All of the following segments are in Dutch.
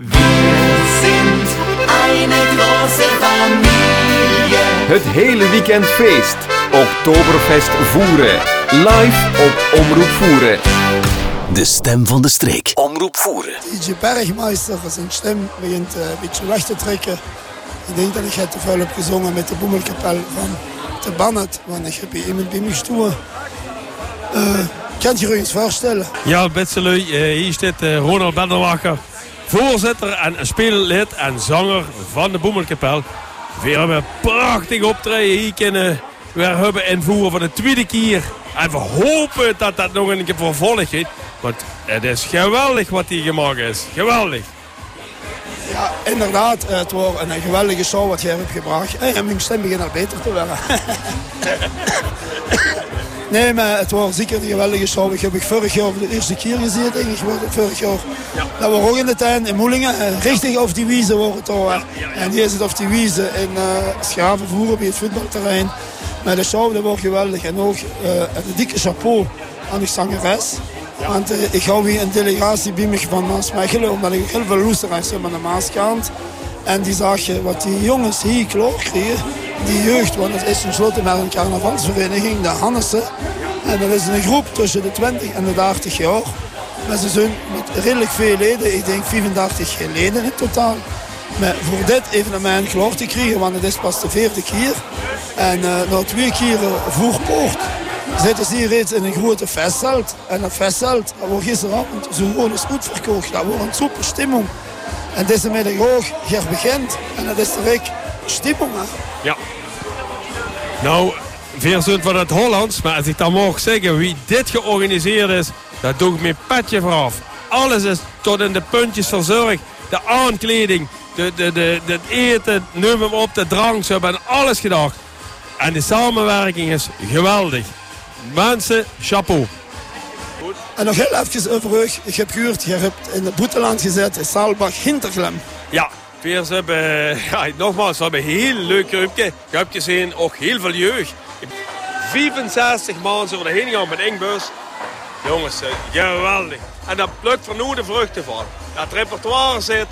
Wir sind eine große Familie. Het hele weekend feest. Oktoberfest voeren. Live op Omroep Voeren. De stem van de streek. Omroep voeren. DJ Bergmeister, zijn stem begint eh, een beetje weg te trekken. Ik denk dat ik het te veel heb gezongen met de boemelkapel van de Bannet. Want ik heb hier iemand bij me stoer. Uh, je je eens voorstellen? Ja, beste lui, eh, hier staat eh, Ronald Benderwacher. Voorzitter en speellid en zanger van de Boemelkapel. Hebben een prachtig optreden hier kunnen we hebben invoeren voor de tweede keer. En we hopen dat dat nog een keer vervolg. Want het is geweldig wat hier gemaakt is. Geweldig. Ja, inderdaad. Het wordt een geweldige show wat jij hebt gebracht. En mijn stem begint al beter te worden. nee, maar het was zeker een geweldige show. Ik heb ik vorig jaar voor de eerste keer gezien, denk ik. Vorig jaar. Ja. Dat we ook in de tuin in Moelingen. Richtig op die wiese worden toch. En hier zit op die wiese in uh, Schaven voeren bij het voetbalterrein. Maar de show dat wordt geweldig. En ook uh, een dikke chapeau aan de zangeres. Want uh, ik hou weer een delegatie bij me van Maasmechelen, omdat ik heel veel luisteraars heb aan de Maaskant. En die zag je wat die jongens hier klaar kregen, die jeugd, want het is tenslotte met een carnavalsvereniging, de Hannessen. En dat is een groep tussen de 20 en de 30 jaar. Maar ze zijn met redelijk veel leden, ik denk 34 leden in totaal. Maar voor dit evenement klaar te krijgen, want het is pas de vierde keer. En uh, na twee keren voorpoort zitten ze hier reeds in een grote festzelt. En dat festzelt, dat wordt gisteravond zo gewoon eens goed verkocht. Dat wordt een super stemming. En deze middag ook, hier begint. En dat is direct stemming. Hè? Ja. Nou, veel zult van het Hollands. Maar als ik dan mag zeggen wie dit georganiseerd is, dat doe ik mijn petje vooraf. Alles is tot in de puntjes verzorgd. De aankleding, de, de, de, de, het eten, noem hem op, de drank. Ze hebben alles gedacht. En de samenwerking is geweldig. Mensen, chapeau. En nog heel even over u. Ik heb gehoord, je hebt in het Boeteland gezet in Saalbach Hinterglem. Ja, we hebben, ja, nogmaals, we hebben een heel leuk groepje. Je hebt gezien, ook heel veel jeugd. 65 maanden zullen we heen gaan met Ingbus. Jongens, geweldig. En dat plukt van nu de vruchten van. Dat repertoire zit,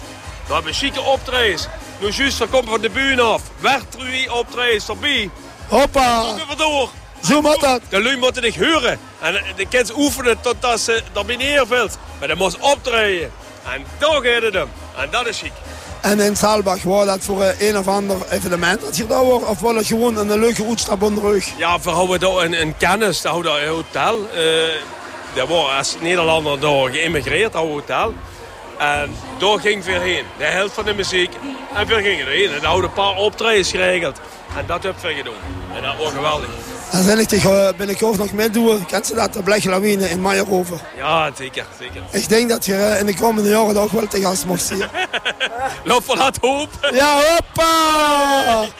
we hebben chique optredens. Nu juist, er komt van de buurt af. Wertrui optredens erbij. Hoppa! Even door. Zo moet dat. De lui moeten dich huren. En de kids oefenen totdat ze er binnen. Maar dat moet optreden. En daar gaat het hem. En dat is chic. En in Saalbach, was dat voor een of ander evenement dat daar wordt? Of was het gewoon een leuke uitstap onder de rug? Ja, we houden daar een, kennis. We houden een hotel. Uh, dat was als Nederlander daar geïmmigreerd, dat hotel. En daar ging veel heen. De helft van de muziek. En veel gingen erheen. En daar houden een paar optredens geregeld. En dat heb ik gedaan. En dat was geweldig. Zal ik uh, binnenkort nog meedoen. Kent ze dat, de Bleglawine in Meijerhoven? Ja, zeker, zeker. Ik denk dat je uh, in de komende jaren ook wel te gast mocht zien. Loop van het hoop. Ja, hoppa!